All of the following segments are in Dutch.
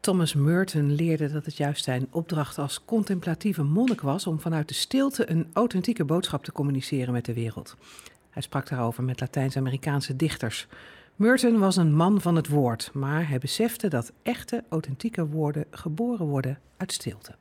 Thomas Merton leerde dat het juist zijn opdracht als contemplatieve monnik was om vanuit de stilte een authentieke boodschap te communiceren met de wereld. Hij sprak daarover met Latijns-Amerikaanse dichters. Merton was een man van het woord, maar hij besefte dat echte, authentieke woorden geboren worden uit stilte.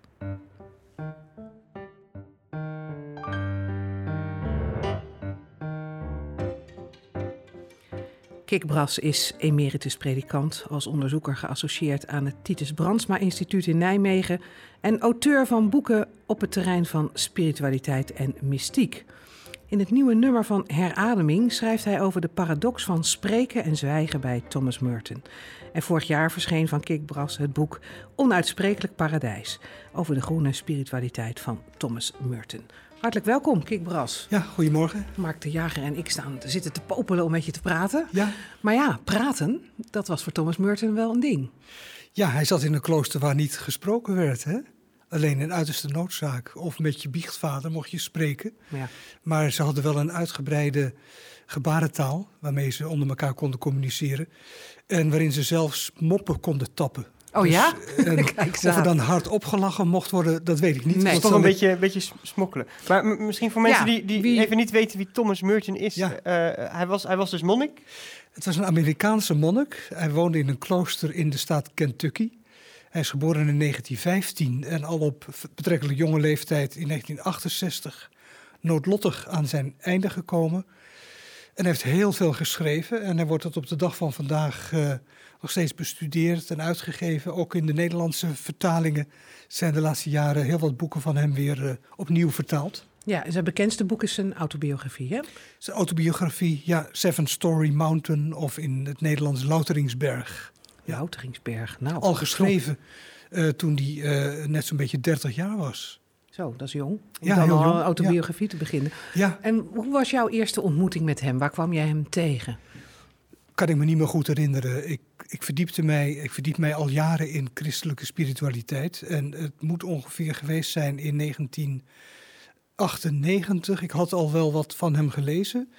Kik Bras is emeritus predikant, als onderzoeker geassocieerd aan het Titus Brandsma Instituut in Nijmegen en auteur van boeken op het terrein van spiritualiteit en mystiek. In het nieuwe nummer van Herademing schrijft hij over de paradox van spreken en zwijgen bij Thomas Merton. En vorig jaar verscheen van Kik Bras het boek Onuitsprekelijk Paradijs over de groene spiritualiteit van Thomas Merton. Hartelijk welkom, Kik Bras. Ja, goedemorgen. Mark de Jager en ik staan te zitten te popelen om met je te praten. Ja. Maar ja, praten, dat was voor Thomas Merton wel een ding. Ja, hij zat in een klooster waar niet gesproken werd, hè? Alleen in uiterste noodzaak. Of met je biechtvader mocht je spreken. Ja. Maar ze hadden wel een uitgebreide gebarentaal waarmee ze onder elkaar konden communiceren. En waarin ze zelfs moppen konden tappen. Oh ja? en Kijk eens of er dan hard opgelachen mocht worden, dat weet ik niet. Nee. Is toch een beetje, beetje smokkelen. Maar m- misschien voor mensen Ja, die, die wie- even niet weten wie Thomas Merton is. Ja. eh, hij, was, hij was dus monnik. Het was een Amerikaanse monnik. Hij woonde in een klooster in de staat Kentucky. Hij is geboren in 1915 en al op betrekkelijk jonge leeftijd in 1968 noodlottig aan zijn einde gekomen. En heeft heel veel geschreven en hij wordt tot op de dag van vandaag eh, nog steeds bestudeerd en uitgegeven. Ook in de Nederlandse vertalingen zijn de laatste jaren heel wat boeken van hem weer eh, opnieuw vertaald. Ja, zijn bekendste boek is zijn autobiografie, hè? Zijn autobiografie, ja, Seven Story Mountain of in het Nederlands Louteringsberg. Ja. Louteringsberg. Nou, Al geschreven eh, toen hij net zo'n beetje 30 jaar was. Zo, dat is jong. Om Ja, dan al jong, een autobiografie te beginnen. Ja, En hoe was jouw eerste ontmoeting met hem? Waar kwam jij hem tegen? kan ik me niet meer goed herinneren. Ik, ik, verdiepte mij, ik verdiep mij al jaren in christelijke spiritualiteit. En het moet ongeveer geweest zijn in 1998. Ik had al wel wat van hem gelezen.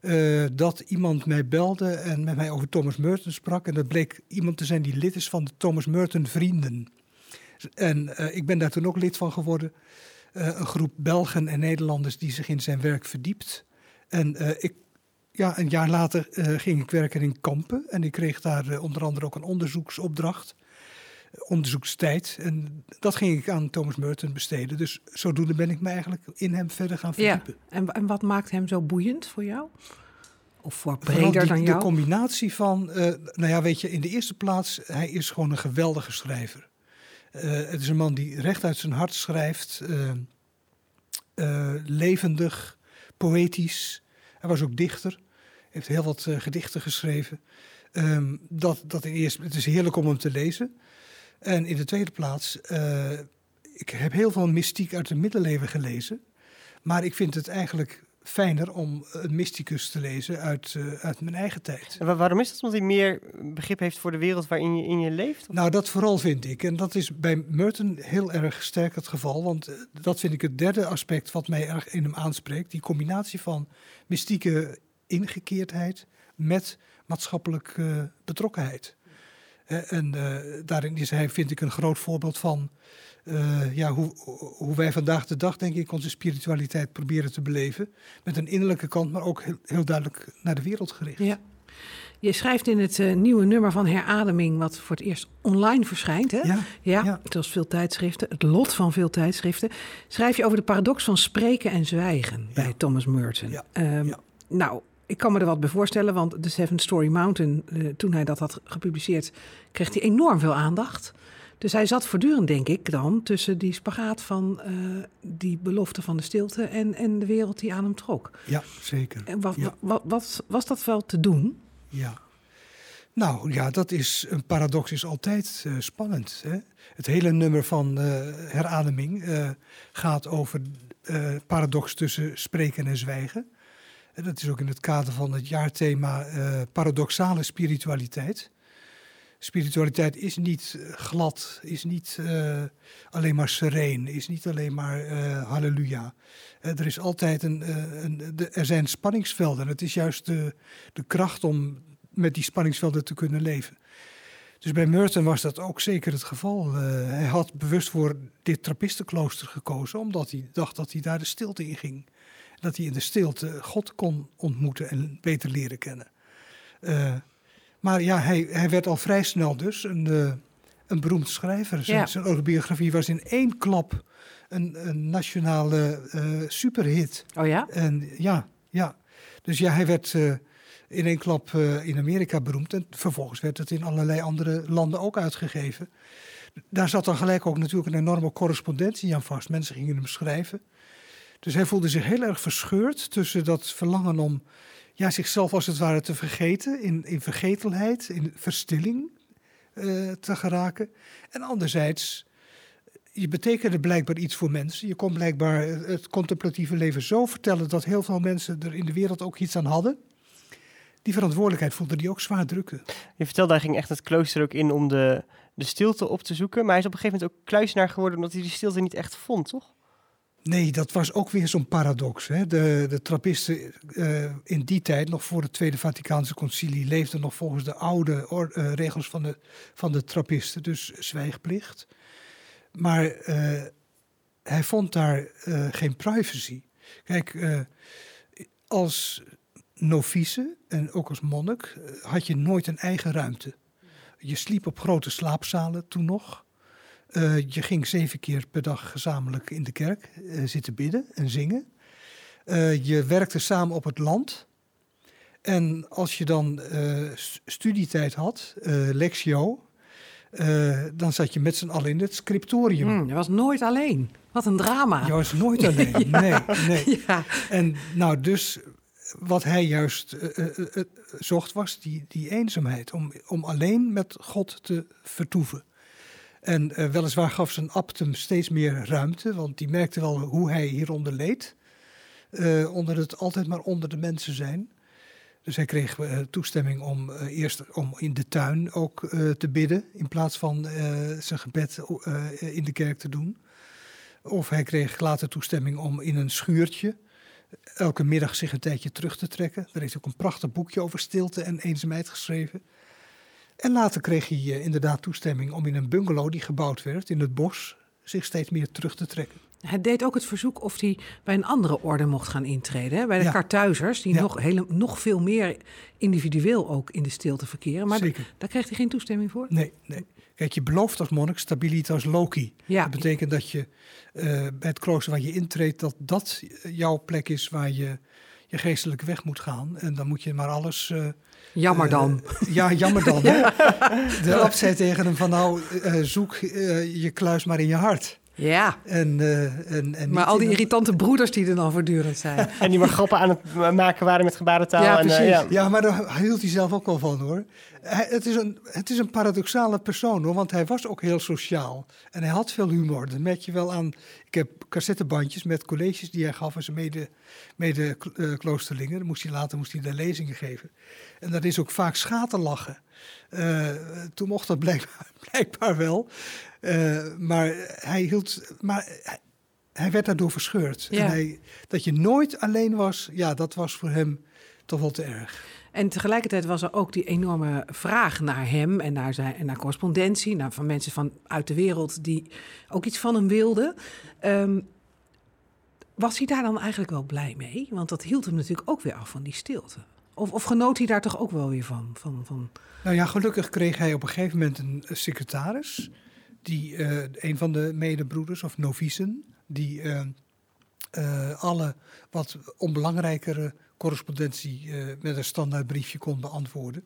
eh, dat iemand mij belde en met mij over Thomas Merton sprak. En dat bleek iemand te zijn die lid is van de Thomas Merton Vrienden. En eh, ik ben daar toen ook lid van geworden. Eh, een groep Belgen en Nederlanders die zich in zijn werk verdiept. En eh, ik, ja, een jaar later ging ik werken in Kampen. En ik kreeg daar onder andere ook een onderzoeksopdracht. onderzoekstijd. En dat ging ik aan Thomas Merton besteden. Dus zodoende ben ik me eigenlijk in hem verder gaan Ja. verdiepen. En, en wat maakt hem zo boeiend voor jou? Of voor breder die- dan De jou? combinatie van, nou ja, weet je, in de eerste plaats, hij is gewoon een geweldige schrijver. Eh, het is een man die recht uit zijn hart schrijft, eh, eh, levendig, poëtisch. Hij was ook dichter, heeft heel wat gedichten geschreven. Ehm, dat, dat het is heerlijk om hem te lezen. En in de tweede plaats, ik heb heel veel mystiek uit de middeleeuwen gelezen. Maar ik vind het eigenlijk fijner om een mysticus te lezen uit, eh, uit mijn eigen tijd. En waarom is dat? Omdat hij meer begrip heeft voor de wereld waarin je, in je leeft? Of- Nou, dat vooral vind ik. En dat is bij Merton heel erg sterk het geval. Want eh, dat vind ik het derde aspect wat mij erg in hem aanspreekt. Die combinatie van mystieke ingekeerdheid met maatschappelijk eh, betrokkenheid. En eh, daarin is hij, vind ik, een groot voorbeeld van eh, ja, hoe, hoe wij vandaag de dag, denk ik, onze spiritualiteit proberen te beleven. Met een innerlijke kant, maar ook heel, heel duidelijk naar de wereld gericht. Ja. Je schrijft in het eh, nieuwe nummer van Herademing, wat voor het eerst online verschijnt, hè? Ja, Ja, Ja. zoals veel tijdschriften, het lot van veel tijdschriften. Schrijf je over de paradox van spreken en zwijgen bij. Thomas Merton. Ja. Ehm, Ja. Nou, ik kan me er wat bij voorstellen, want The Seven Story Mountain, eh, toen hij dat had gepubliceerd, kreeg hij enorm veel aandacht. Dus hij zat voortdurend, denk ik, dan tussen die spagaat van eh, die belofte van de stilte en, en de wereld die aan hem trok. ja zeker. En wat, Ja. wat, wat, was dat wel te doen? Ja. Nou ja, dat is een paradox is altijd eh, spannend. Hè? Het hele nummer van herademing gaat over paradox tussen spreken en zwijgen. Dat is ook in het kader van het jaarthema eh, paradoxale spiritualiteit. Spiritualiteit is niet eh, glad, is niet eh, alleen maar sereen, is niet alleen maar eh, halleluja. Er is altijd een, een de, er zijn spanningsvelden. Het is juist de, de kracht om met die spanningsvelden te kunnen leven. Dus bij Merton was dat ook zeker het geval. Uh, hij had bewust voor dit trappistenklooster gekozen, omdat hij dacht dat hij daar de stilte in ging. Dat hij in de stilte God kon ontmoeten en beter leren kennen. Uh, maar ja, hij, hij werd al vrij snel dus een, uh, een beroemd schrijver. Zijn, zijn, autobiografie was in één klap een, een nationale superhit. Oh ja? En ja, ja. Dus ja, hij werd in één klap in Amerika beroemd. En vervolgens werd het in allerlei andere landen ook uitgegeven. Daar zat dan gelijk ook natuurlijk een enorme correspondentie aan vast. Mensen gingen hem schrijven. Dus hij voelde zich heel erg verscheurd tussen dat verlangen om ja, zichzelf als het ware te vergeten, in, in vergetelheid, in verstilling uh, te geraken. En anderzijds, je betekende blijkbaar iets voor mensen. Je kon blijkbaar het contemplatieve leven zo vertellen dat heel veel mensen er in de wereld ook iets aan hadden die verantwoordelijkheid voelde die ook zwaar drukken. Je vertelde, hij ging echt het klooster ook in om de, de stilte op te zoeken. Maar hij is op een gegeven moment ook kluisenaar geworden omdat hij die stilte niet echt vond, toch? Nee, dat was ook weer zo'n paradox. Hè? De, de trappisten uh, in die tijd, nog voor het Tweede Vaticaanse Concilie, leefden nog volgens de oude uh, regels van de, van de trappisten, dus zwijgplicht. Maar uh, hij vond daar geen privacy. Kijk, als novice en ook als monnik eh, had je nooit een eigen ruimte. Je sliep op grote slaapzalen toen nog. Uh, je ging zeven keer per dag gezamenlijk in de kerk uh, zitten bidden en zingen. Uh, je werkte samen op het land. En als je dan studietijd had, lectio, dan zat je met z'n allen in het scriptorium. Mm, je was nooit alleen. Wat een drama. Je was nooit alleen, ja. nee. nee. Ja. En nou, dus wat hij juist zocht was die, die eenzaamheid. Om, om alleen met God te vertoeven. En weliswaar gaf zijn abt hem steeds meer ruimte. Want die merkte wel hoe hij hieronder leed. onder het altijd maar onder de mensen zijn. Dus hij kreeg toestemming om eerst om in de tuin ook te bidden. In plaats van zijn gebed in de kerk te doen. Of hij kreeg later toestemming om in een schuurtje elke middag zich een tijdje terug te trekken. Daar heeft ook een prachtig boekje over stilte en eenzaamheid geschreven. En later kreeg hij uh, inderdaad toestemming om in een bungalow die gebouwd werd in het bos zich steeds meer terug te trekken. Hij deed ook het verzoek of hij bij een andere orde mocht gaan intreden. Hè? Bij de ja. Kartuizers, die nog, hele, nog veel meer individueel ook in de stilte verkeren. Maar daar kreeg hij geen toestemming voor? Nee, nee. Kijk, je belooft als monnik stabilitas loci. Ja. Dat betekent dat je uh, bij het klooster waar je intreedt, dat dat jouw plek is waar je je geestelijk weg moet gaan. En dan moet je maar alles... Uh, jammer dan. Uh, ja, jammer dan. ja. De abt zei tegen hem van nou, zoek je kluis maar in je hart. Ja. En, uh, en, en maar al die irritante broeders die er dan voortdurend zijn. en die maar grappen aan het maken waren met gebarentaal. Ja, en, precies. Uh, ja. ja. maar daar hield hij zelf ook wel van hoor. Hij, het, is een, het is een paradoxale persoon hoor, want hij was ook heel sociaal. En hij had veel humor. Dat merk je wel aan. Ik heb cassettebandjes met colleges die hij gaf aan zijn mede, mede uh, kloosterlingen. Dan moest hij later moest hij de lezingen geven. En dat is ook vaak schaterlachen. Uh, toen mocht dat blijkbaar, blijkbaar wel. Uh, maar hij hield. Maar hij, hij werd daardoor verscheurd. Ja. En hij, dat je nooit alleen was, ja, dat was voor hem toch wel te erg. En tegelijkertijd was er ook die enorme vraag naar hem en naar, zijn, en naar correspondentie, naar, van mensen van uit de wereld die ook iets van hem wilden. Um, was hij daar dan eigenlijk wel blij mee? Want dat hield hem natuurlijk ook weer af van die stilte. Of, of genoot hij daar toch ook wel weer van, van, van? Nou ja, gelukkig kreeg hij op een gegeven moment een secretaris. Die, uh, een van de medebroeders of novicen, die uh, uh, alle wat onbelangrijkere correspondentie met een standaard briefje kon beantwoorden.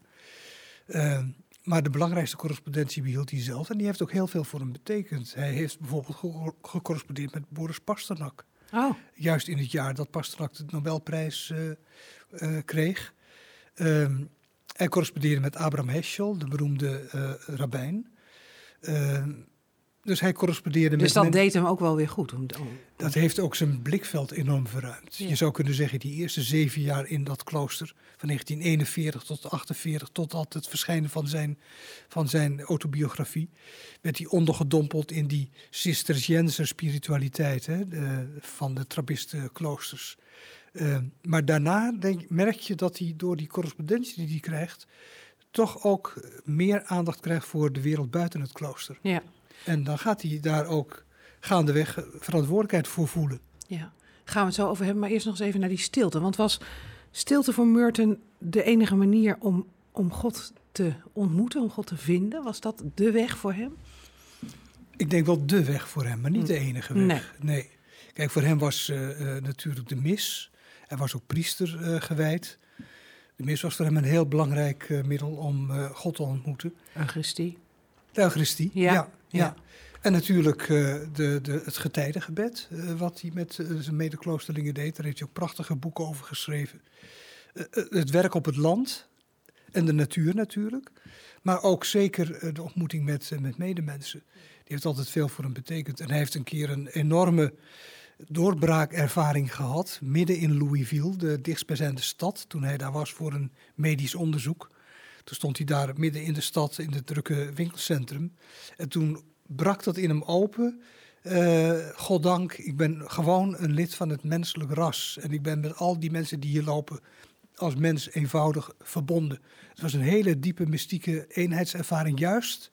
maar de belangrijkste correspondentie behield hij zelf en die heeft ook heel veel voor hem betekend. Hij heeft bijvoorbeeld ge gecorrespondeerd met Boris Pasternak. Oh. Juist in het jaar dat Pasternak de Nobelprijs kreeg. Um, hij correspondeerde met Abraham Heschel, de beroemde uh, rabbijn. Uh, dus hij correspondeerde dus met... dat deed hem ook wel weer goed? Om, om... Dat heeft ook zijn blikveld enorm verruimd. Ja. Je zou kunnen zeggen, die eerste zeven jaar in dat klooster... van 1941 tot 48, tot het verschijnen van zijn, van zijn autobiografie... werd hij ondergedompeld in die Cisterciënse spiritualiteit hè, de, van de Trappistenkloosters... Uh, maar daarna denk, merk je dat hij door die correspondentie die hij krijgt, toch ook meer aandacht krijgt voor de wereld buiten het klooster. Ja. En dan gaat hij daar ook gaandeweg verantwoordelijkheid voor voelen. Ja, gaan we het zo over hebben. Maar eerst nog eens even naar die stilte. Want was stilte voor Merton de enige manier om, om God te ontmoeten, om God te vinden? Was dat de weg voor hem? Ik denk wel de weg voor hem, maar niet de enige weg. Nee. nee. Kijk, voor hem was uh, uh, natuurlijk de mis. Hij was ook priester uh, gewijd. De mis was voor hem een heel belangrijk middel om God te ontmoeten. Eucharistie. De Eucharistie, ja. ja, ja. En natuurlijk de, de, het getijdengebed, wat hij met zijn medekloosterlingen deed. Daar heeft hij ook prachtige boeken over geschreven. het werk op het land en de natuur natuurlijk. Maar ook zeker de ontmoeting met, met medemensen. Die heeft altijd veel voor hem betekend. En hij heeft een keer een enorme doorbraakervaring gehad. Midden in Louisville, de dichtstbijzijnde stad. Toen hij daar was voor een medisch onderzoek. Toen stond hij daar midden in de stad, in het drukke winkelcentrum. En toen brak dat in hem open. Uh, goddank, ik ben gewoon een lid van het menselijk ras. En ik ben met al die mensen die hier lopen als mens eenvoudig verbonden. Het was een hele diepe mystieke eenheidservaring, juist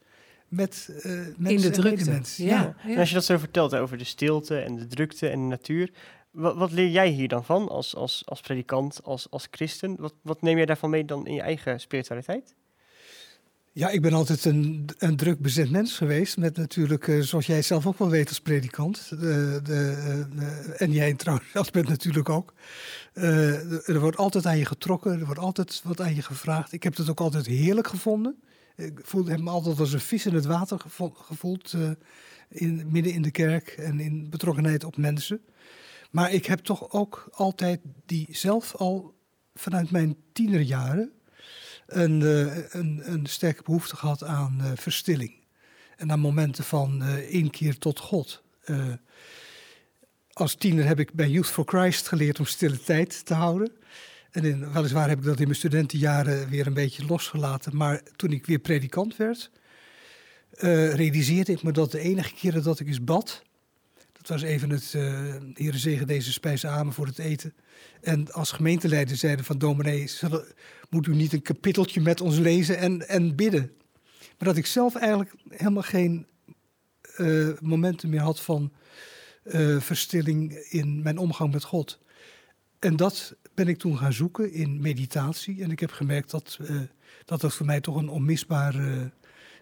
met uh, mensen in de drukte. Ja. Ja. En als je dat zo vertelt hè, over de stilte en de drukte en de natuur, wat, wat, leer jij hier dan van als, als, als predikant, als, als christen? Wat, wat neem jij daarvan mee dan in je eigen spiritualiteit? Ja, ik ben altijd een, een druk bezet mens geweest. Met natuurlijk, uh, zoals jij zelf ook wel weet als predikant. De, de, uh, en jij trouwens zelf bent natuurlijk ook. Uh, er wordt altijd aan je getrokken. Er wordt altijd wat aan je gevraagd. Ik heb het ook altijd heerlijk gevonden. Ik voelde me altijd als een vis in het water gevoeld. Uh, in, midden in de kerk en in betrokkenheid op mensen. Maar ik heb toch ook altijd die zelf al vanuit mijn tienerjaren een, uh, een, een sterke behoefte gehad aan uh, verstilling. En aan momenten van inkeer tot God. als tiener heb ik bij Youth for Christ geleerd om stille tijd te houden. En in, weliswaar heb ik dat in mijn studentenjaren weer een beetje losgelaten. Maar toen ik weer predikant werd, uh, realiseerde ik me dat de enige keren dat ik eens bad. Dat was even het uh, Heere zegen deze spijs amen voor het eten. En als gemeenteleider zeiden van dominee, moet u niet een kapitteltje met ons lezen en, en bidden. Maar dat ik zelf eigenlijk helemaal geen uh, momenten meer had van verstilling in mijn omgang met God. En dat ben ik toen gaan zoeken in meditatie. En ik heb gemerkt dat uh, dat, dat voor mij toch een onmisbaar uh,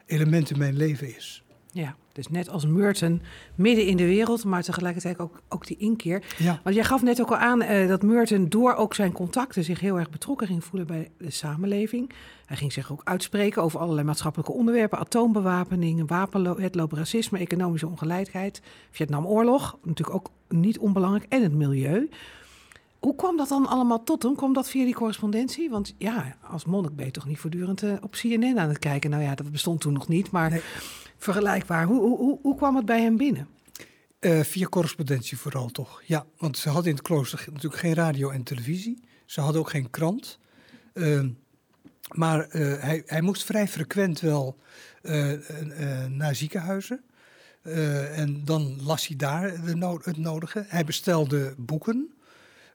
element in mijn leven is. Ja, dus net als Merton midden in de wereld, maar tegelijkertijd ook, ook die inkeer. Ja. Want jij gaf net ook al aan uh, dat Merton door ook zijn contacten zich heel erg betrokken ging voelen bij de samenleving. Hij ging zich ook uitspreken over allerlei maatschappelijke onderwerpen, atoombewapening, wapenwetloop, racisme, economische ongelijkheid, Vietnamoorlog, natuurlijk ook niet onbelangrijk, en het milieu. Hoe kwam dat dan allemaal tot hem? Kwam dat via die correspondentie? Want ja, als monnik ben je toch niet voortdurend uh, op CNN aan het kijken. Nou ja, dat bestond toen nog niet, maar nee. vergelijkbaar. Hoe, hoe, hoe, hoe, kwam het bij hem binnen? Uh, via correspondentie vooral toch, ja. Want ze hadden in het klooster natuurlijk geen radio en televisie. Ze hadden ook geen krant. Uh, maar hij, hij, moest vrij frequent wel naar ziekenhuizen. en dan las hij daar de no het nodige. Hij bestelde boeken.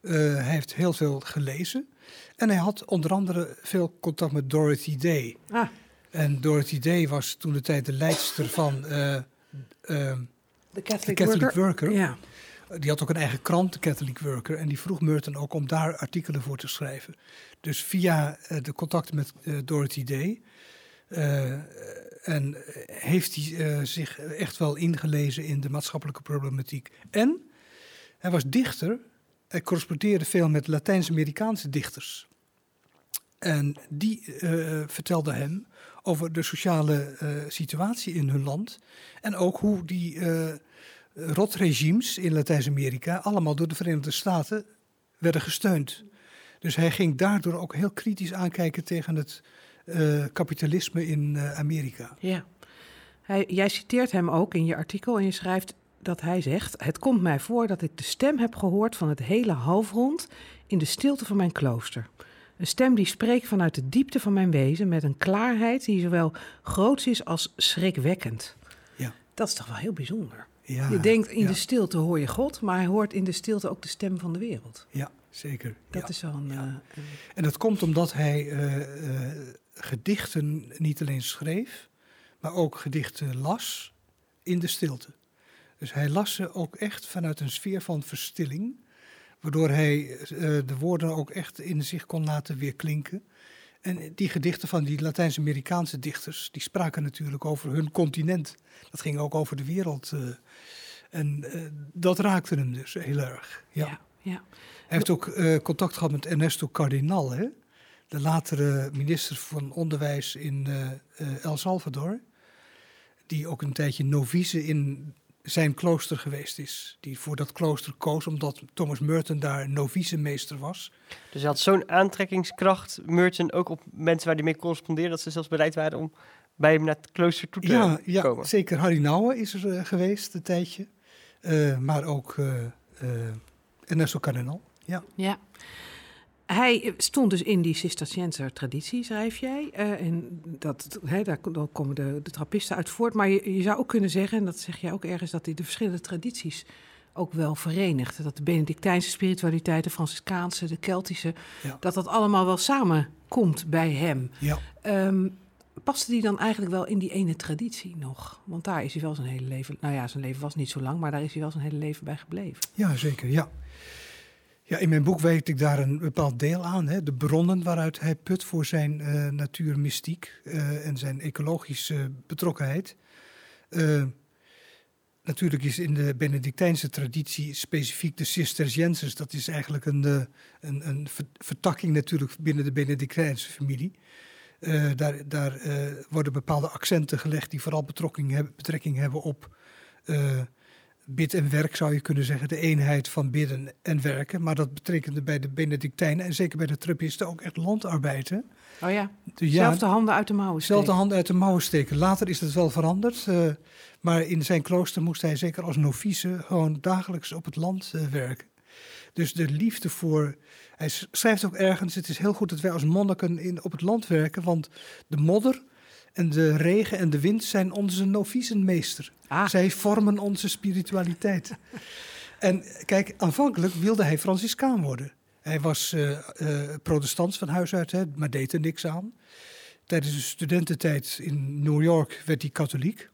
Uh, hij heeft heel veel gelezen. En hij had onder andere veel contact met Dorothy Day. Ah. En Dorothy Day was toen de tijd de leidster van uh, uh, de Catholic, Catholic Worker. Worker. Ja. Die had ook een eigen krant, de Catholic Worker. En die vroeg Merton ook om daar artikelen voor te schrijven. Dus via de contacten met Dorothy Day. en heeft hij zich echt wel ingelezen in de maatschappelijke problematiek. En hij was dichter hij correspondeerde veel met Latijns-Amerikaanse dichters. En die uh, vertelden hem over de sociale uh, situatie in hun land. En ook hoe die uh, rotregimes in Latijns-Amerika allemaal door de Verenigde Staten werden gesteund. Dus hij ging daardoor ook heel kritisch aankijken tegen het kapitalisme in Amerika. Ja. Hij, jij citeert hem ook in je artikel en je schrijft dat hij zegt: Het komt mij voor dat ik de stem heb gehoord van het hele halfrond in de stilte van mijn klooster. Een stem die spreekt vanuit de diepte van mijn wezen met een klaarheid die zowel groots is als schrikwekkend. Ja. Dat is toch wel heel bijzonder. Ja, je denkt in ja. de stilte hoor je God, maar hij hoort in de stilte ook de stem van de wereld. Ja, zeker. Dat ja. is zo'n. Uh, en dat komt omdat hij uh, uh, gedichten niet alleen schreef, maar ook gedichten las in de stilte. Dus hij las ze ook echt vanuit een sfeer van verstilling, waardoor hij eh, de woorden ook echt in zich kon laten weerklinken. En die gedichten van die Latijns-Amerikaanse dichters, die spraken natuurlijk over hun continent. Dat ging ook over de wereld. eh. en eh, dat raakte hem dus heel erg. Ja. Ja, ja. Hij heeft ook contact gehad met Ernesto Cardinal, hè? de latere minister van Onderwijs in El Salvador. Die ook een tijdje novice in zijn klooster geweest is. Die voor dat klooster koos omdat Thomas Merton daar novicemeester was. Dus hij had zo'n aantrekkingskracht, Merton, ook op mensen waar hij mee correspondeerde, dat ze zelfs bereid waren om bij hem naar het klooster toe te Ja, ja komen. zeker. Harry Nouwen is er eh, geweest een tijdje. Eh, maar ook eh, eh, Ernesto Cardinal. Ja. Ja. Hij stond dus in die Cisterciënzer traditie, schrijf jij. Eh, en dat, hè, daar dan komen de, de trappisten uit voort. Maar je, je zou ook kunnen zeggen, en dat zeg jij ook ergens, dat hij de verschillende tradities ook wel verenigt. Dat de Benedictijnse spiritualiteit, de Franciscaanse, de Keltische, Ja. dat dat allemaal wel samenkomt bij hem. ja. Ehm, paste die dan eigenlijk wel in die ene traditie nog? Want daar is hij wel zijn hele leven... Nou ja, zijn leven was niet zo lang, maar daar is hij wel zijn hele leven bij gebleven. Ja, zeker. Ja. Ja, in mijn boek weet ik daar een bepaald deel aan. Hè? De bronnen waaruit hij put voor zijn eh, natuurmystiek eh, en zijn ecologische betrokkenheid. Eh, natuurlijk is in de Benedictijnse traditie specifiek de Cisterciensers. Dat is eigenlijk een, een, een ver- vertakking natuurlijk binnen de Benedictijnse familie. Daar daar worden bepaalde accenten gelegd die vooral betrekking hebben, op bid en werk, zou je kunnen zeggen. De eenheid van bidden en werken. Maar dat betekende bij de Benedictijnen en zeker bij de Trappisten ook echt landarbeid. Hè? Oh ja, de handen uit de mouwen steken. handen uit de mouwen steken. Later is het wel veranderd. eh, maar in zijn klooster moest hij zeker als novice gewoon dagelijks op het land eh, werken. Dus de liefde voor. Hij schrijft ook ergens: Het is heel goed dat wij als monniken in, op het land werken. Want de modder en de regen en de wind zijn onze novicenmeester. Ah, Zij vormen onze spiritualiteit. en kijk, aanvankelijk wilde hij Franciscaan worden. Hij was eh eh, protestant van huis uit, hè, maar deed er niks aan. Tijdens de studententijd in New York werd hij katholiek.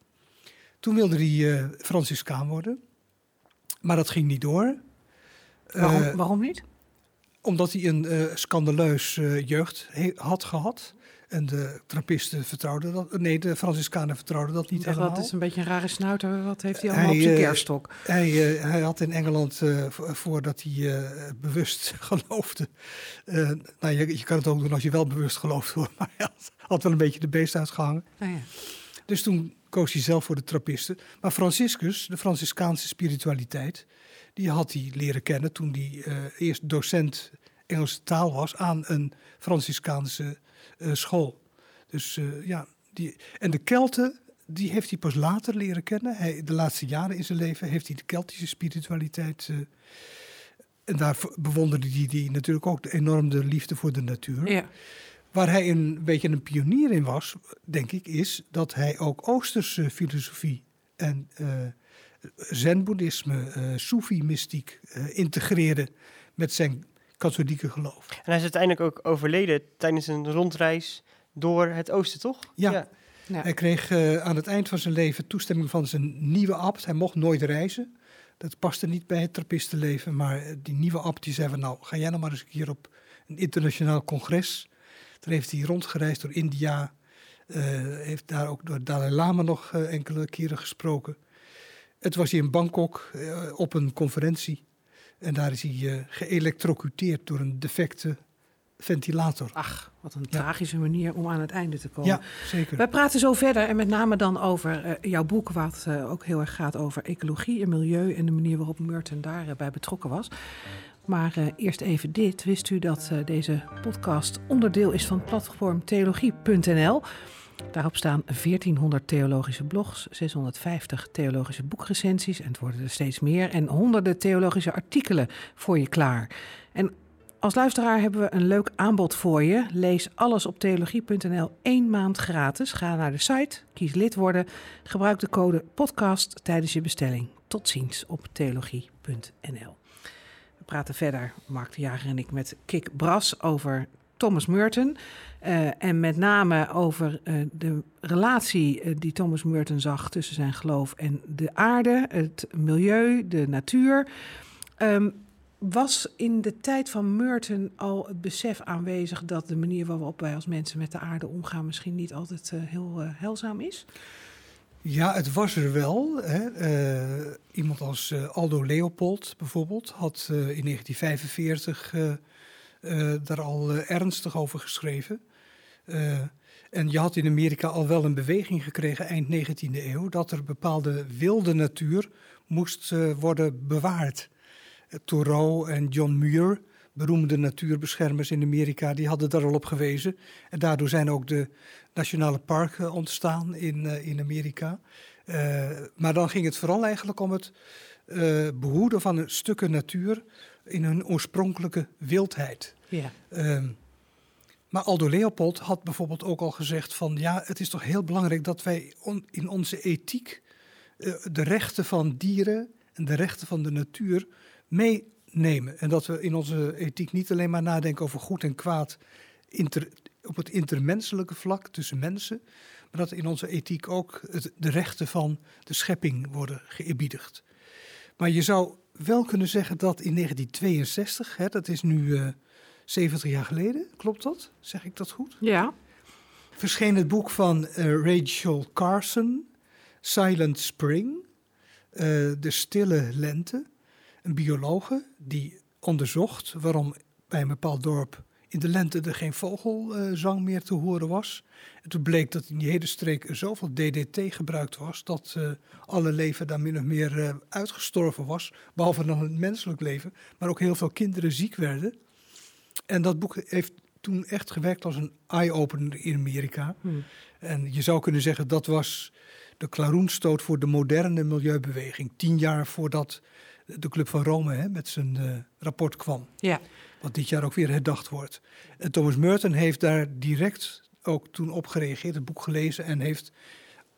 Toen wilde hij eh Franciscaan worden. Maar dat ging niet door. waarom, waarom niet? omdat hij een scandaleus jeugd had gehad. En de trappisten vertrouwden dat. Nee, de Franciscanen vertrouwden dat niet dacht, helemaal. dat is een beetje een rare snuiter. Wat heeft hij allemaal Hij, op zijn eh, kerststok? Hij, eh, hij had in Engeland, eh, vo- voordat hij bewust geloofde. nou, je, je kan het ook doen als je wel bewust gelooft hoor. Maar hij had, had wel een beetje de beest uitgehangen. Nou ja. Dus toen koos hij zelf voor de Trappisten. Maar Franciscus, de Franciscaanse spiritualiteit, die had hij leren kennen toen hij eerst docent Engelse taal was aan een Franciscaanse school. Dus eh, ja, die, en de Kelten, die heeft hij pas later leren kennen. Hij, de laatste jaren in zijn leven heeft hij de Keltische spiritualiteit. eh, en daar bewonderde hij die natuurlijk ook de enorme liefde voor de natuur. ja. Waar hij een beetje een pionier in was, denk ik, is dat hij ook Oosterse filosofie en eh zen-boeddhisme, eh Soefi-mystiek eh, integreerde met zijn katholieke geloof. En hij is uiteindelijk ook overleden tijdens een rondreis door het oosten, toch? Ja. Ja. Hij kreeg eh, aan het eind van zijn leven toestemming van zijn nieuwe abt. Hij mocht nooit reizen. Dat paste niet bij het trappistenleven. Maar eh, die nieuwe abt die zei van nou, ga jij nou maar eens een keer op een internationaal congres. Toen heeft hij rondgereisd door India. eh, heeft daar ook door Dalai Lama nog enkele keren gesproken. Het was hier in Bangkok op een conferentie. En daar is hij eh geëlectrocuteerd door een defecte ventilator. Ach, wat een Ja. tragische manier om aan het einde te komen. Ja, zeker. Wij praten zo verder en met name dan over eh, jouw boek, wat eh, ook heel erg gaat over ecologie en milieu en de manier waarop Merton daarbij betrokken was. Maar eerst even dit. Wist u dat deze podcast onderdeel is van het platform theologie.nl? Daarop staan 1400 theologische blogs, 650 theologische boekrecensies, en het worden er steeds meer, en honderden theologische artikelen voor je klaar. En als luisteraar hebben we een leuk aanbod voor je. Lees alles op theologie.nl één maand gratis. Ga naar de site, kies lid worden, gebruik de code podcast tijdens je bestelling. Tot ziens op theologie.nl. We praten verder, Mark de Jager en ik, met Kik Bras over Thomas Merton. Uh, en met name over uh, de relatie uh, die Thomas Merton zag tussen zijn geloof en de aarde, het milieu, de natuur. Um, was in de tijd van Merton al het besef aanwezig dat de manier waarop wij als mensen met de aarde omgaan misschien niet altijd heel heilzaam is? Ja, het was er wel. Hè. Iemand als Aldo Leopold bijvoorbeeld had in 1945 daar al ernstig over geschreven. en je had in Amerika al wel een beweging gekregen eind 19e eeuw dat er bepaalde wilde natuur moest worden bewaard. Thoreau en John Muir, beroemde natuurbeschermers in Amerika, die hadden daar al op gewezen. En daardoor zijn ook de nationale parken ontstaan in, in Amerika. Maar dan ging het vooral eigenlijk om het behoeden van stukken natuur in hun oorspronkelijke wildheid. Ja. maar Aldo Leopold had bijvoorbeeld ook al gezegd van ja, het is toch heel belangrijk dat wij in onze ethiek de rechten van dieren en de rechten van de natuur meenemen. En dat we in onze ethiek niet alleen maar nadenken over goed en kwaad inter, op het intermenselijke vlak tussen mensen, maar dat in onze ethiek ook de rechten van de schepping worden geëbiedigd. Maar je zou wel kunnen zeggen dat in 1962, hè, dat is nu eh, 70 jaar geleden, klopt dat? Zeg ik dat goed? Ja. Verscheen het boek van uh, Rachel Carson, Silent Spring, uh, De Stille Lente. Een biologe die onderzocht waarom bij een bepaald dorp in de lente er geen vogelzang meer te horen was. En toen bleek dat in die hele streek zoveel DDT gebruikt was dat uh, alle leven daar min of meer uh, uitgestorven was. Behalve dan het menselijk leven, maar ook heel veel kinderen ziek werden. En dat boek heeft toen echt gewerkt als een eye-opener in Amerika. Hmm. En je zou kunnen zeggen dat was de klaroenstoot voor de moderne milieubeweging. Tien jaar voordat de Club van Rome hè, met zijn uh, rapport kwam. Ja wat dit jaar ook weer herdacht wordt. En Thomas Merton heeft daar direct ook toen op gereageerd, het boek gelezen en heeft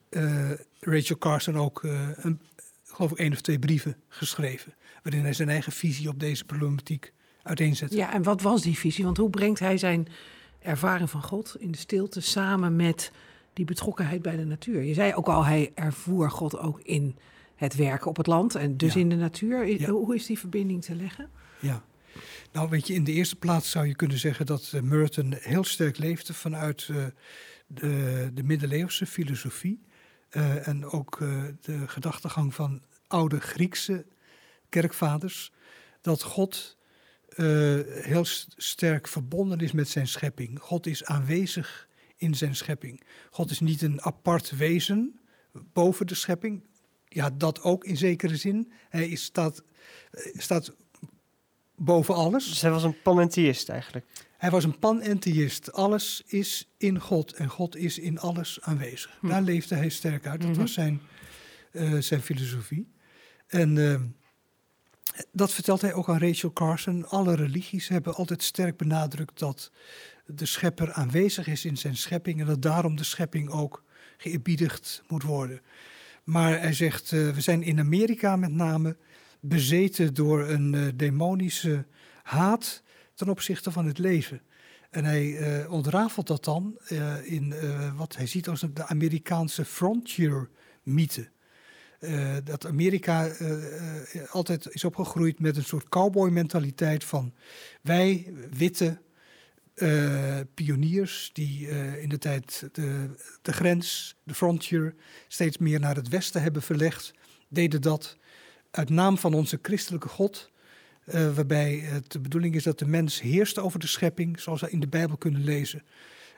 uh, Rachel Carson ook uh, een, geloof ik één of twee brieven geschreven, waarin hij zijn eigen visie op deze problematiek uiteenzet. Ja, en wat was die visie? Want hoe brengt hij zijn ervaring van God in de stilte samen met die betrokkenheid bij de natuur? Je zei ook al, hij ervoer God ook in het werken op het land en dus in de natuur. Hoe is die verbinding te leggen? Ja, nou, weet je, in de eerste plaats zou je kunnen zeggen dat uh, Merton heel sterk leefde vanuit uh, de, de middeleeuwse filosofie. Uh, en ook de gedachtegang van oude Griekse kerkvaders. Dat God heel sterk verbonden is met zijn schepping. God is aanwezig in zijn schepping. God is niet een apart wezen boven de schepping. Ja, dat ook in zekere zin. Hij is, staat, staat boven alles. Dus hij was een panentheïst eigenlijk? Hij was een panentheïst. Alles is in God en God is in alles aanwezig. Hm. Daar leefde hij sterk uit. Dat mhm. was zijn, uh, zijn filosofie. En uh, dat vertelt hij ook aan Rachel Carson. Alle religies hebben altijd sterk benadrukt dat de schepper aanwezig is in zijn schepping en dat daarom de schepping ook geëbiedigd moet worden. Maar hij zegt, uh, we zijn in Amerika met name bezeten door een uh, demonische haat ten opzichte van het leven. En hij uh, ontrafelt dat dan in wat hij ziet als de Amerikaanse frontier-mythe. Dat Amerika altijd is opgegroeid met een soort cowboy-mentaliteit van wij, witte pioniers, die in de tijd de, de grens, de frontier, steeds meer naar het westen hebben verlegd, deden dat uit naam van onze christelijke God, waarbij het de bedoeling is dat de mens heerst over de schepping, zoals we in de Bijbel kunnen lezen.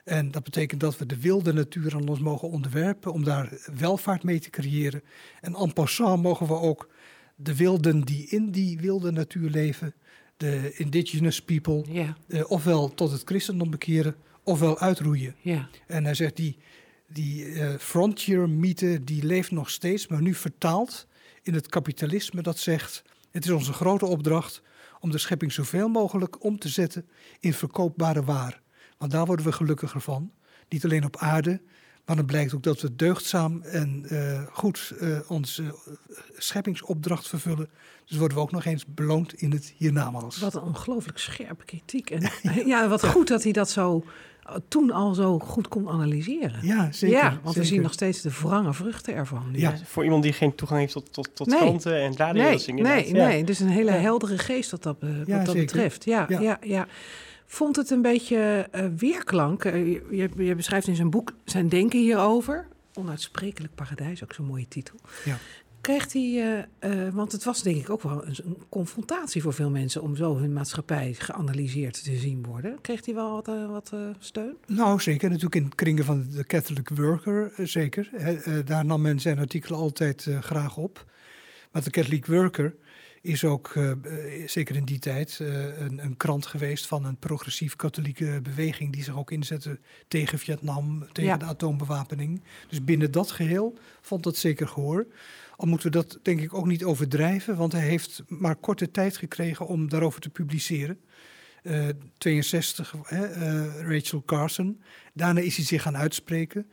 En dat betekent dat we de wilde natuur aan ons mogen onderwerpen om daar welvaart mee te creëren. En en passant mogen we ook de wilden die in die wilde natuur leven, de indigenous people, ja. uh, ofwel tot het christendom bekeren, ofwel uitroeien. Ja. En hij zegt die, die uh, frontier mythe die leeft nog steeds, maar nu vertaald in het kapitalisme dat zegt: het is onze grote opdracht om de schepping zoveel mogelijk om te zetten in verkoopbare waar. Want daar worden we gelukkiger van. Niet alleen op aarde, Maar dan blijkt ook dat we deugdzaam en uh, goed uh, onze scheppingsopdracht vervullen. Dus worden we ook nog eens beloond in het hiernamaals. Wat een ongelooflijk scherpe kritiek. En ja, wat goed dat hij dat zo toen al zo goed kon analyseren. Ja, zeker. Ja, want we zien nog steeds de wrange vruchten ervan. Ja. Voor iemand die geen toegang heeft tot, tot, tot nee. kranten en radio's. Nee, nee, ja. nee, dus een hele heldere geest wat dat, wat dat betreft. Ja, ja, ja. Vond het een beetje uh, weerklank. Uh, je, je, beschrijft in zijn boek zijn denken hierover. Onuitsprekelijk paradijs, ook zo'n mooie titel. Ja. Kreeg hij, uh, want het was denk ik ook wel een, een, confrontatie voor veel mensen om zo hun maatschappij geanalyseerd te zien worden. Kreeg hij wel wat, wat steun? Nou, zeker. Natuurlijk in kringen van de Catholic Worker, zeker. daar nam men zijn artikelen altijd graag op. Maar de Catholic Worker is ook, uh, zeker in die tijd, uh, een, een, krant geweest van een progressief-katholieke beweging die zich ook inzette tegen Vietnam, tegen de atoombewapening. Dus binnen dat geheel vond dat zeker gehoor. Al moeten we dat denk ik ook niet overdrijven, want hij heeft maar korte tijd gekregen om daarover te publiceren. Uh, 62, Rachel Carson. Daarna is hij zich gaan uitspreken.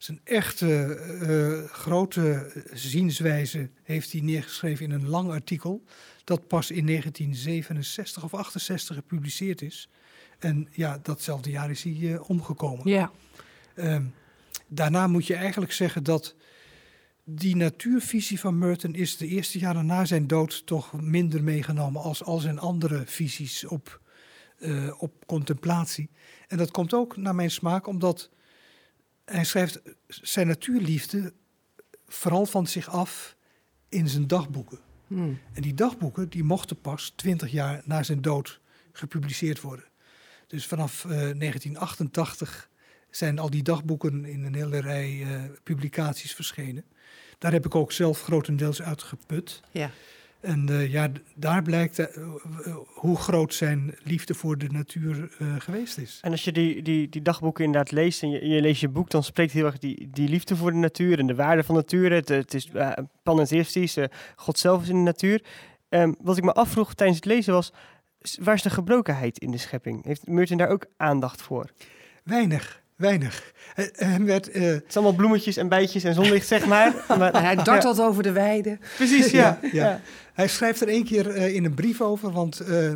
Zijn echte uh, grote zienswijze heeft hij neergeschreven in een lang artikel. Dat pas in 1967 of 68 gepubliceerd is. En ja, datzelfde jaar is hij uh, omgekomen. Ja. Uh, daarna moet je eigenlijk zeggen dat die natuurvisie van Merton is de eerste jaren na zijn dood toch minder meegenomen als al zijn andere visies op, uh, op contemplatie. En dat komt ook naar mijn smaak omdat hij schrijft zijn natuurliefde vooral van zich af in zijn dagboeken. Hmm. En die dagboeken die mochten pas twintig jaar na zijn dood gepubliceerd worden. Dus vanaf uh, eh, 1988 zijn al die dagboeken in een hele rij uh, publicaties verschenen. Daar heb ik ook zelf grotendeels uit geput. Ja. En uh, ja, daar blijkt uh, hoe groot zijn liefde voor de natuur uh, geweest is. En als je die, die, die dagboeken inderdaad leest en je, je, leest je boek, dan spreekt heel erg die, die liefde voor de natuur en de waarde van de natuur. Het, het is panentheïstisch, God zelf is in de natuur. Um, wat ik me afvroeg tijdens het lezen was, waar is de gebrokenheid in de schepping? Heeft Merton daar ook aandacht voor? Weinig weinig. Hem werd, uh... Het is allemaal bloemetjes en bijtjes en zonlicht, zeg maar. maar hij dartelt ja. over de weide. Precies, ja. ja, ja. Hij schrijft er een keer uh, in een brief over, want uh,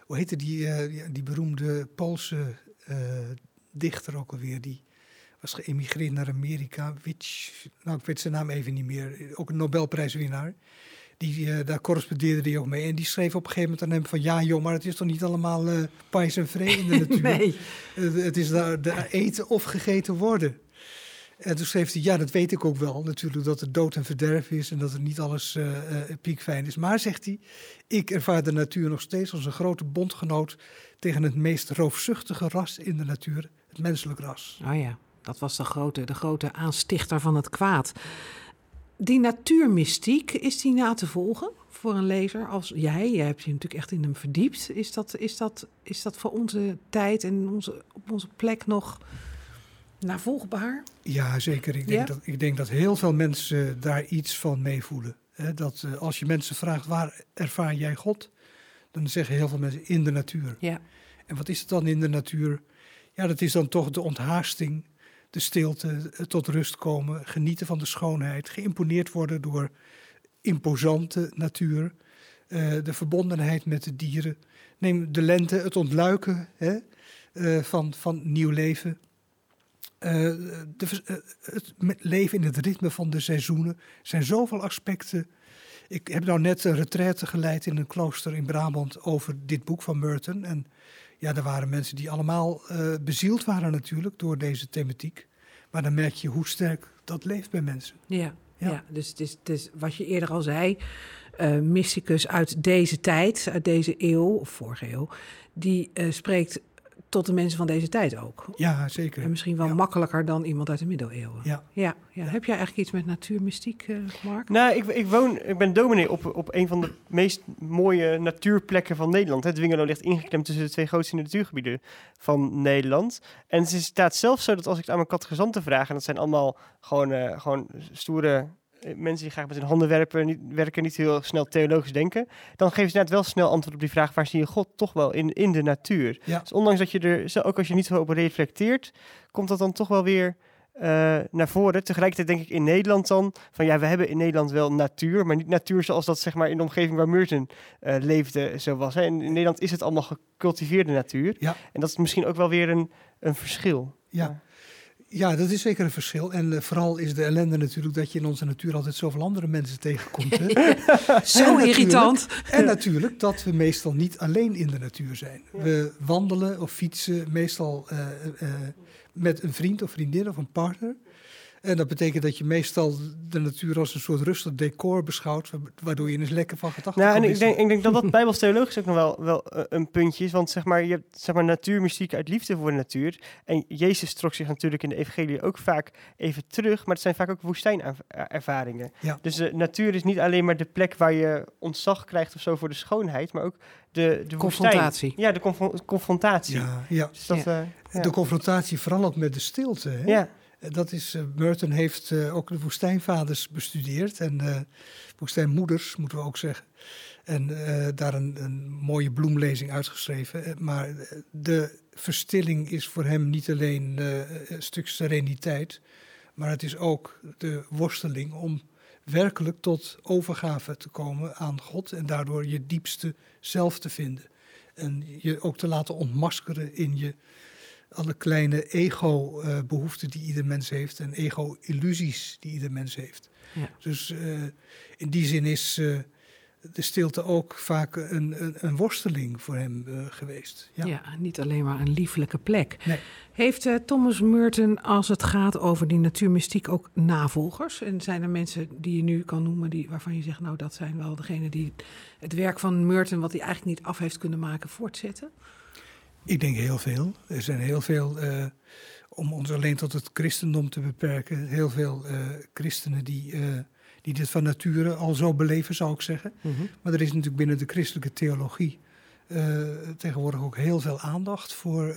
hoe heette die, die beroemde Poolse dichter ook alweer? Die was geëmigreerd naar Amerika. Witch, nou, ik weet zijn naam even niet meer. Ook een Nobelprijswinnaar. Die, uh, daar correspondeerde hij ook mee. En die schreef op een gegeven moment aan hem van... ja joh, maar het is toch niet allemaal uh, pais en vree in de natuur? nee. Uh, het is daar de eten of gegeten worden. En toen schreef hij, ja, dat weet ik ook wel natuurlijk... dat er dood en verderf is en dat er niet alles piekfijn is. Maar, zegt hij, ik ervaar de natuur nog steeds als een grote bondgenoot... tegen het meest roofzuchtige ras in de natuur, het menselijk ras. Oh ja, dat was de grote, de grote aanstichter van het kwaad die natuurmystiek, is die na te volgen voor een lezer als jij? Jij hebt je natuurlijk echt in hem verdiept. Is dat, is dat, is dat voor onze tijd en onze, op onze plek nog navolgbaar? Ja, zeker. Ik denk, ja? Dat, ik denk dat heel veel mensen daar iets van meevoelen. Dat uh, als je mensen vraagt, waar ervaar jij God? Dan zeggen heel veel mensen, in de natuur. Ja. En wat is het dan in de natuur? Ja, dat is dan toch de onthaasting de stilte, eh, tot rust komen, genieten van de schoonheid, geïmponeerd worden door imposante natuur, uh, de verbondenheid met de dieren. Neem de lente, het ontluiken hè, uh, van, van nieuw leven. De, het leven in het ritme van de seizoenen. Zijn zoveel aspecten. Ik heb nou net een retraite geleid in een klooster in Brabant over dit boek van Merton. En ja, er waren mensen die allemaal uh, bezield waren natuurlijk door deze thematiek. Maar dan merk je hoe sterk dat leeft bij mensen. Ja, ja. dus, dus, dus wat je eerder al zei, uh, mysticus uit deze tijd, uit deze eeuw, of vorige eeuw, die uh, spreekt tot de mensen van deze tijd ook. Ja, zeker. En misschien wel makkelijker dan iemand uit de middeleeuwen. Ja. Ja, ja. Heb jij eigenlijk iets met natuurmystiek, uh, Mark? Nou, ik, ik, woon, ik ben dominee op, op een van de meest mooie natuurplekken van Nederland. Het Dwingelo ligt ingeklemd tussen de twee grootste natuurgebieden van Nederland. En het staat zelfs zo dat als ik het aan mijn katgezanten vraag... en dat zijn allemaal gewoon, uh, gewoon stoere eh, mensen die graag met hun handen werken, niet, werken, niet heel snel theologisch denken, dan geven ze net wel snel antwoord op die vraag: waar zie je God toch wel in, in de natuur? Ja. Dus ondanks dat je er, ook als je niet zo op reflecteert, komt dat dan toch wel weer eh, naar voren. Tegelijkertijd denk ik in Nederland dan van ja, we hebben in Nederland wel natuur, maar niet natuur zoals dat zeg maar in de omgeving waar Merton eh, leefde zo was. Hè. In Nederland is het allemaal gecultiveerde natuur. Ja. En dat is misschien ook wel weer een, een verschil. Ja. Ja, dat is zeker een verschil. En eh, vooral is de ellende natuurlijk dat je in onze natuur altijd zoveel andere mensen tegenkomt. hè. Zo irritant. En natuurlijk dat we meestal niet alleen in de natuur zijn. We wandelen of fietsen meestal eh, eh, met een vriend of vriendin of een partner. En dat betekent dat je meestal de natuur als een soort rustig decor beschouwt, wa- waardoor je eens lekker van gedachten Nou, kan en ik denk, ik denk dat dat bijbelstheologisch ook nog wel, wel eh, een puntje is. Want zeg maar, je hebt zeg maar, natuurmuziek uit liefde voor de natuur. En Jezus trok zich natuurlijk in de evangelie ook vaak even terug. Maar het zijn vaak ook woestijnervaringen. Ja. Dus de natuur is niet alleen maar de plek waar je ontzag krijgt of zo voor de schoonheid. Maar ook de, de Confrontatie. woestijn. Ja, de confron- confrontatie. Ja, ja. Dus dat, Ja. eh, ja. De confrontatie vooral ook met de stilte. Hè? ja. Eh, Dat is, eh, Merton heeft eh, ook de woestijnvaders bestudeerd en woestijnmoeders, moeten we ook zeggen. En daar een, een mooie bloemlezing uitgeschreven. Maar de verstilling is voor hem niet alleen een stuk sereniteit, maar het is ook de worsteling om werkelijk tot overgave te komen aan God en daardoor je diepste zelf te vinden. En je ook te laten ontmaskeren in je alle kleine ego-behoeften die ieder mens heeft en ego-illusies die ieder mens heeft. Ja. Dus eh, in die zin is eh, de stilte ook vaak een, een, een worsteling voor hem eh, geweest. Ja. Ja. niet alleen maar een lieflijke plek. Nee. Heeft Thomas Merton, als het gaat over die natuurmystiek, ook navolgers? En zijn er mensen die je nu kan noemen, die, waarvan je zegt, nou dat zijn wel degenen die het werk van Merton, wat hij eigenlijk niet af heeft kunnen maken, voortzetten? Ik denk heel veel. Er zijn heel veel, eh, om ons alleen tot het christendom te beperken, heel veel eh, christenen die, eh, die dit van nature al zo beleven, zou ik zeggen. Maar er is natuurlijk binnen de christelijke theologie tegenwoordig ook heel veel aandacht voor,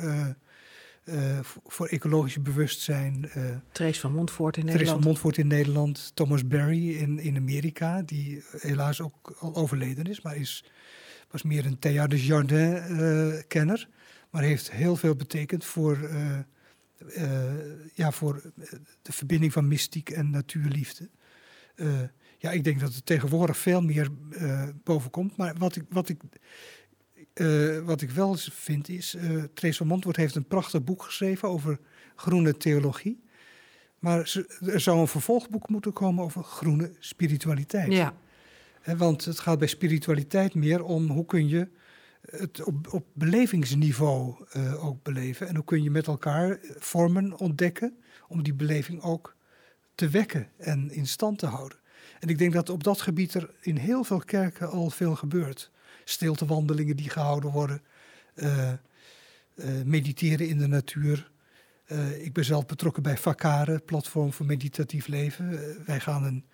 voor- ecologisch bewustzijn. Trace van Montfort in Therese van Nederland. Montfort in Nederland, Thomas Berry in, in Amerika, die helaas ook al overleden is, maar is, was meer een Teilhard de Jardin-kenner. Maar heeft heel veel betekend voor, eh, eh, ja, voor eh, de verbinding van mystiek en natuurliefde. Ja, ik denk dat het tegenwoordig veel meer eh boven komt. Maar wat ik, wat ik, wat ik wel vind is... eh Therese Montfort heeft een prachtig boek geschreven over groene theologie. Maar er zou een vervolgboek moeten komen over groene spiritualiteit. Ja, want het gaat bij spiritualiteit meer om hoe kun je het op, belevingsniveau eh, ook beleven. En hoe kun je met elkaar vormen ontdekken om die beleving ook te wekken en in stand te houden. En ik denk dat op dat gebied er in heel veel kerken al veel gebeurt. Stiltewandelingen die gehouden worden, eh, eh, mediteren in de natuur. Ik ben zelf betrokken bij Vakare, platform voor meditatief leven. Wij gaan een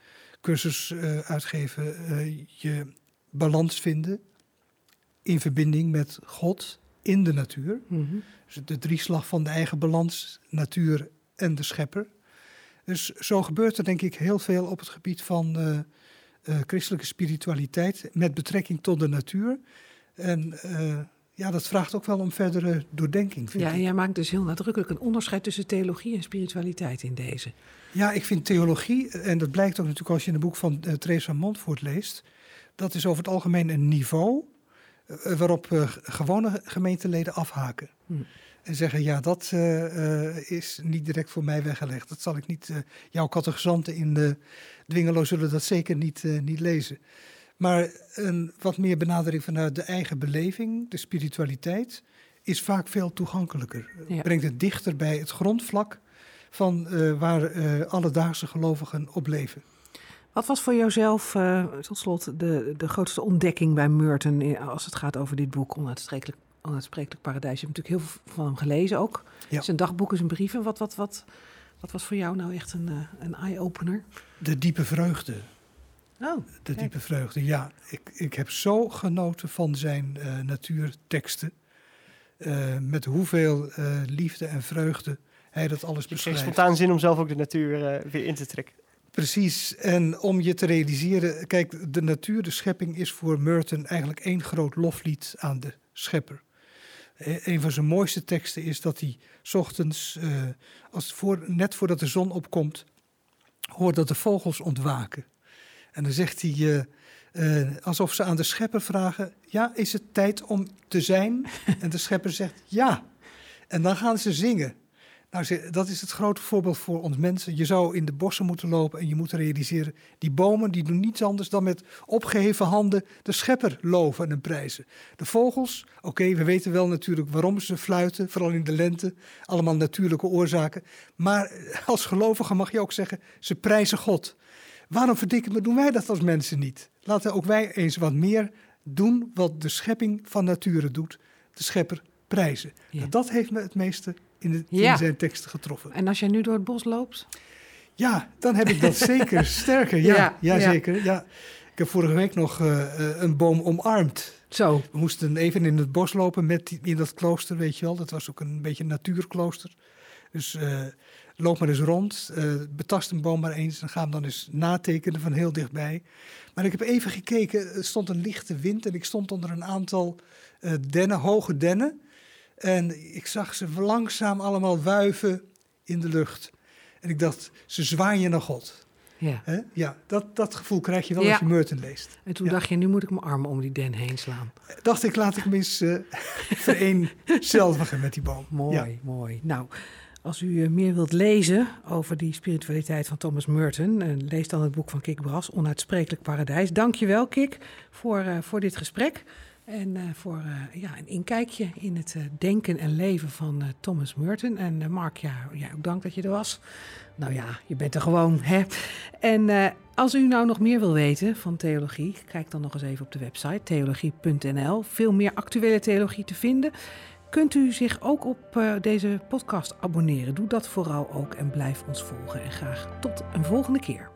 cursus uitgeven, je balans vinden in verbinding met God in de natuur. mhm. Dus de drieslag van de eigen balans, natuur en de schepper. Dus zo gebeurt er denk ik heel veel op het gebied van eh, eh, christelijke spiritualiteit met betrekking tot de natuur. En eh, ja, dat vraagt ook wel om verdere doordenking. Vind ja, ik. en jij maakt dus heel nadrukkelijk een onderscheid tussen theologie en spiritualiteit in deze. Ja, ik vind theologie, en dat blijkt ook natuurlijk als je in het boek van Therese van Montfort leest, dat is over het algemeen een niveau waarop uh, gewone gemeenteleden afhaken. Hmm. En zeggen, ja, dat uh, is niet direct voor mij weggelegd. Dat zal ik niet, uh, jouw catechisanten in de Dwingelo zullen dat zeker niet, uh, niet lezen. Maar een wat meer benadering vanuit de eigen beleving, de spiritualiteit, is vaak veel toegankelijker. Ja. Brengt het dichter bij het grondvlak van waar alledaagse gelovigen op leven. Wat was voor jouzelf, uh, tot slot, de, de grootste ontdekking bij Merton als het gaat over dit boek, Onuitsprekelijk, Onuitsprekelijk Paradijs? Je hebt natuurlijk heel veel van hem gelezen ook. Ja. Zijn dagboeken, zijn brieven. Wat, wat, wat, wat was voor jou nou echt een, uh, een eye-opener? De diepe vreugde. Oh, de kijk. diepe vreugde, ja. Ik, ik heb zo genoten van zijn uh, natuurteksten. Uh, met hoeveel uh, liefde en vreugde hij dat alles beschrijft. heeft spontaan zin om zelf ook de natuur uh, weer in te trekken. Precies, en om je te realiseren, kijk, de natuur, de schepping is voor Merton eigenlijk één groot loflied aan de schepper. E- Een van zijn mooiste teksten is dat hij 's ochtends, eh, als voor, net voordat de zon opkomt, hoort dat de vogels ontwaken. En dan zegt hij, eh, eh, alsof ze aan de schepper vragen: Ja, is het tijd om te zijn? en de schepper zegt ja. En dan gaan ze zingen. Nou, dat is het grote voorbeeld voor ons mensen. Je zou in de bossen moeten lopen en je moet realiseren: die bomen die doen niets anders dan met opgeheven handen de schepper loven en prijzen. De vogels, oké, we weten wel natuurlijk waarom ze fluiten, vooral in de lente, allemaal natuurlijke oorzaken. Maar als gelovige mag je ook zeggen: ze prijzen God. Waarom verdikken me doen wij dat als mensen niet? Laten ook wij eens wat meer doen wat de schepping van nature doet. De schepper prijzen. Ja. Nou, dat heeft me het meeste in, de, Ja. in zijn teksten getroffen. En als jij nu door het bos loopt? Ja, dan heb ik dat zeker sterker. Ja, Ja, ja, zeker. Ja. Ik heb vorige week nog eh, eh, een boom omarmd. Zo. We moesten even in het bos lopen met die- in dat klooster, weet je wel. Dat was ook een beetje een natuurklooster. Dus eh, loop maar eens rond, betast een boom maar eens en ga hem dan eens natekenen van heel dichtbij. Maar ik heb even gekeken, er stond een lichte wind en ik stond onder een aantal dennen, hoge dennen. En ik zag ze langzaam allemaal wuiven in de lucht. En ik dacht, ze zwaaien naar God. Ja. Hè? Ja, dat, dat gevoel krijg je wel Ja. als je Merton leest. En toen Ja. dacht je, nu moet ik mijn armen om die den heen slaan. Dacht ik, laat ik me eens eh vereenzelvigen met die boom. Mooi, Ja. mooi. Nou, als u eh, meer wilt lezen over die spiritualiteit van Thomas Merton, eh, lees dan het boek van Kik Bras, Onuitsprekelijk Paradijs. Dankjewel, Kik, voor, eh, voor dit gesprek. En eh, voor eh, ja, een inkijkje in het eh, denken en leven van Thomas Merton. En Mark, ja, ja, ook dank dat je er was. Nou ja, je bent er gewoon, hè. En als u nou nog meer wil weten van theologie, kijk dan nog eens even op de website theologie.nl. Veel meer actuele theologie te vinden. Kunt u zich ook op deze podcast abonneren? Doe dat vooral ook en blijf ons volgen. En graag tot een volgende keer.